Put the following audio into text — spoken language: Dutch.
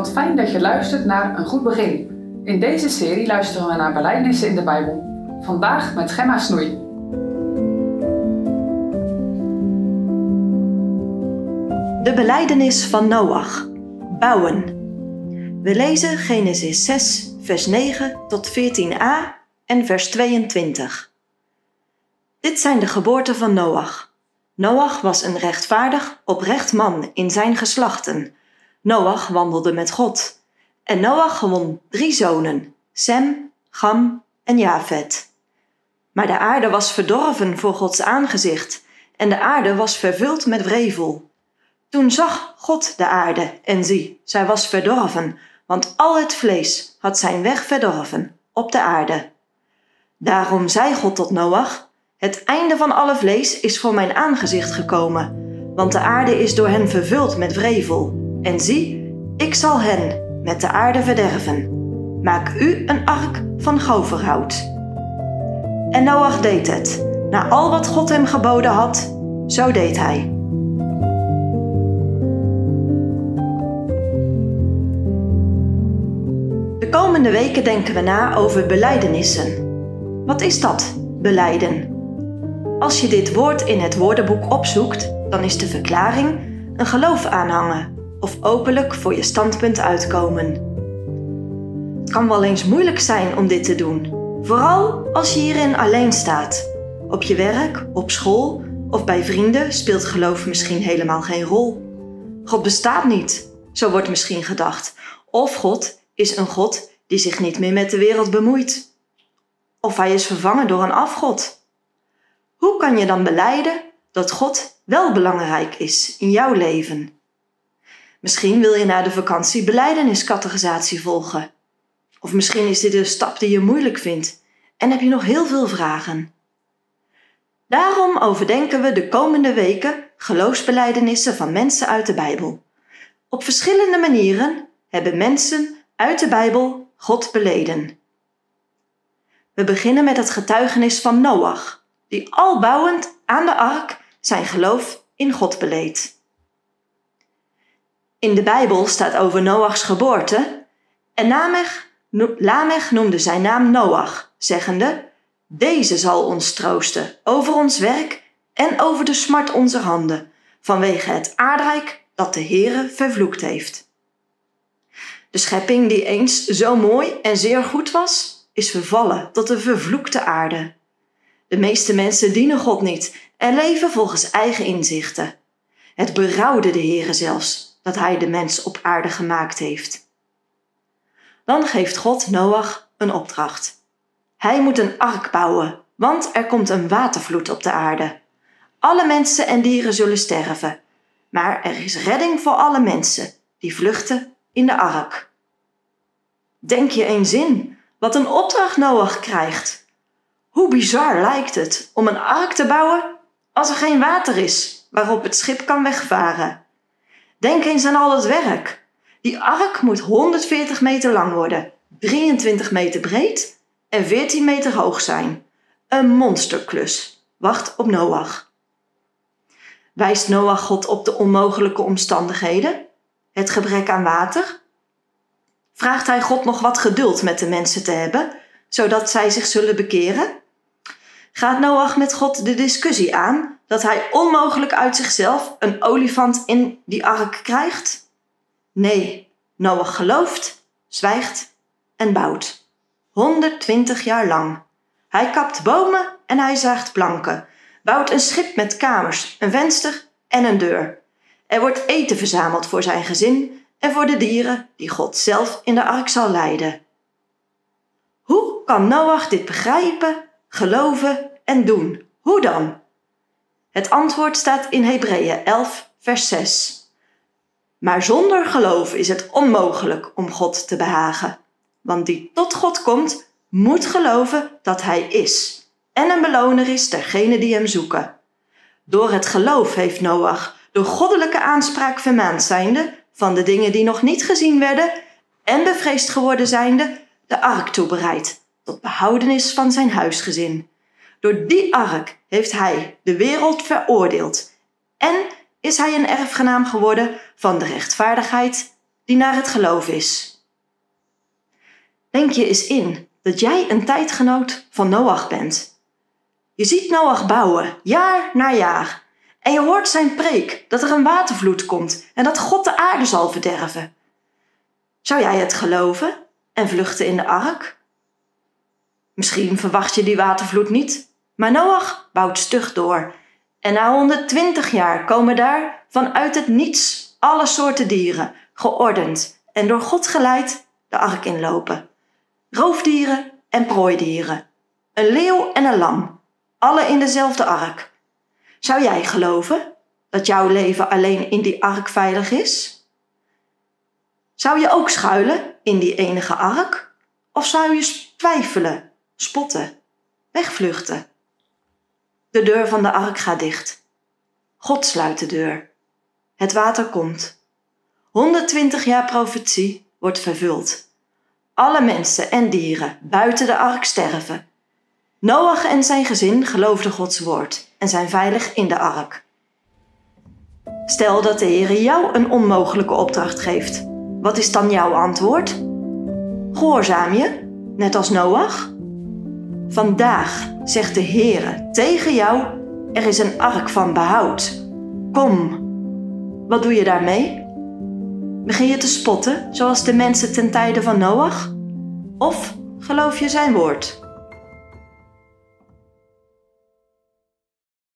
Wat fijn dat je luistert naar Een Goed Begin. In deze serie luisteren we naar belijdenissen in de Bijbel. Vandaag met Gemma Snoei. De belijdenis van Noach. Bouwen. We lezen Genesis 6, vers 9 tot 14a en vers 22. Dit zijn de geboorten van Noach. Noach was een rechtvaardig, oprecht man in zijn geslachten. Noach wandelde met God. En Noach gewon drie zonen, Sem, Gam en Jafet. Maar de aarde was verdorven voor Gods aangezicht, en de aarde was vervuld met wrevel. Toen zag God de aarde, en zie, zij was verdorven, want al het vlees had zijn weg verdorven op de aarde. Daarom zei God tot Noach: Het einde van alle vlees is voor mijn aangezicht gekomen, want de aarde is door hen vervuld met wrevel. En zie, ik zal hen met de aarde verderven. Maak u een ark van goverhout. En Noach deed het. Na al wat God hem geboden had, zo deed hij. De komende weken denken we na over belijdenissen. Wat is dat, beleiden? Als je dit woord in het woordenboek opzoekt, dan is de verklaring een geloof aanhangen of openlijk voor je standpunt uitkomen. Het kan wel eens moeilijk zijn om dit te doen, vooral als je hierin alleen staat. Op je werk, op school of bij vrienden speelt geloof misschien helemaal geen rol. God bestaat niet, zo wordt misschien gedacht. Of God is een God die zich niet meer met de wereld bemoeit. Of hij is vervangen door een afgod. Hoe kan je dan beleiden dat God wel belangrijk is in jouw leven? Misschien wil je na de vakantie beleideniscategorisatie volgen. Of misschien is dit een stap die je moeilijk vindt en heb je nog heel veel vragen. Daarom overdenken we de komende weken geloofsbelijdenissen van mensen uit de Bijbel. Op verschillende manieren hebben mensen uit de Bijbel God beleden. We beginnen met het getuigenis van Noach, die al bouwend aan de ark zijn geloof in God beleed. In de Bijbel staat over Noachs geboorte en Lamech, Lamech noemde zijn naam Noach, zeggende: Deze zal ons troosten over ons werk en over de smart onze handen, vanwege het aardrijk dat de Heere vervloekt heeft. De schepping die eens zo mooi en zeer goed was, is vervallen tot de vervloekte aarde. De meeste mensen dienen God niet en leven volgens eigen inzichten. Het berouwde de Heere zelfs dat hij de mens op aarde gemaakt heeft. Dan geeft God Noach een opdracht. Hij moet een ark bouwen, want er komt een watervloed op de aarde. Alle mensen en dieren zullen sterven, maar er is redding voor alle mensen die vluchten in de ark. Denk je eens in wat een opdracht Noach krijgt. Hoe bizar lijkt het om een ark te bouwen als er geen water is waarop het schip kan wegvaren? Denk eens aan al het werk. Die ark moet 140 meter lang worden, 23 meter breed en 14 meter hoog zijn. Een monsterklus. Wacht op Noach. Wijst Noach God op de onmogelijke omstandigheden? Het gebrek aan water? Vraagt hij God nog wat geduld met de mensen te hebben, zodat zij zich zullen bekeren? Gaat Noach met God de discussie aan dat hij onmogelijk uit zichzelf een olifant in die ark krijgt? Nee, Noach gelooft, zwijgt en bouwt. 120 jaar lang. Hij kapt bomen en hij zaagt planken, bouwt een schip met kamers, een venster en een deur. Er wordt eten verzameld voor zijn gezin en voor de dieren die God zelf in de ark zal leiden. Hoe kan Noach dit begrijpen, geloven en doen? Hoe dan? Het antwoord staat in Hebreeën 11, vers 6. Maar zonder geloof is het onmogelijk om God te behagen. Want die tot God komt, moet geloven dat Hij is en een beloner is dergenen die Hem zoeken. Door het geloof heeft Noach, door goddelijke aanspraak vermaand zijnde, van de dingen die nog niet gezien werden en bevreesd geworden zijnde, de ark toebereid, tot behoudenis van zijn huisgezin. Door die ark heeft hij de wereld veroordeeld en is hij een erfgenaam geworden van de rechtvaardigheid die naar het geloof is. Denk je eens in dat jij een tijdgenoot van Noach bent. Je ziet Noach bouwen, jaar na jaar. En je hoort zijn preek dat er een watervloed komt en dat God de aarde zal verderven. Zou jij het geloven en vluchten in de ark? Misschien verwacht je die watervloed niet, maar Noach bouwt stug door. En na 120 jaar komen daar vanuit het niets alle soorten dieren, geordend en door God geleid, de ark inlopen. Roofdieren en prooidieren. Een leeuw en een lam, alle in dezelfde ark. Zou jij geloven dat jouw leven alleen in die ark veilig is? Zou je ook schuilen in die enige ark? Of zou je twijfelen, spotten, wegvluchten? De deur van de ark gaat dicht. God sluit de deur. Het water komt. 120 jaar profetie wordt vervuld. Alle mensen en dieren buiten de ark sterven. Noach en zijn gezin geloofden Gods woord en zijn veilig in de ark. Stel dat de Heer jou een onmogelijke opdracht geeft. Wat is dan jouw antwoord? Gehoorzaam je, net als Noach? Vandaag zegt de Heere tegen jou: er is een ark van behoud. Kom. Wat doe je daarmee? Begin je te spotten, zoals de mensen ten tijde van Noach? Of geloof je zijn woord?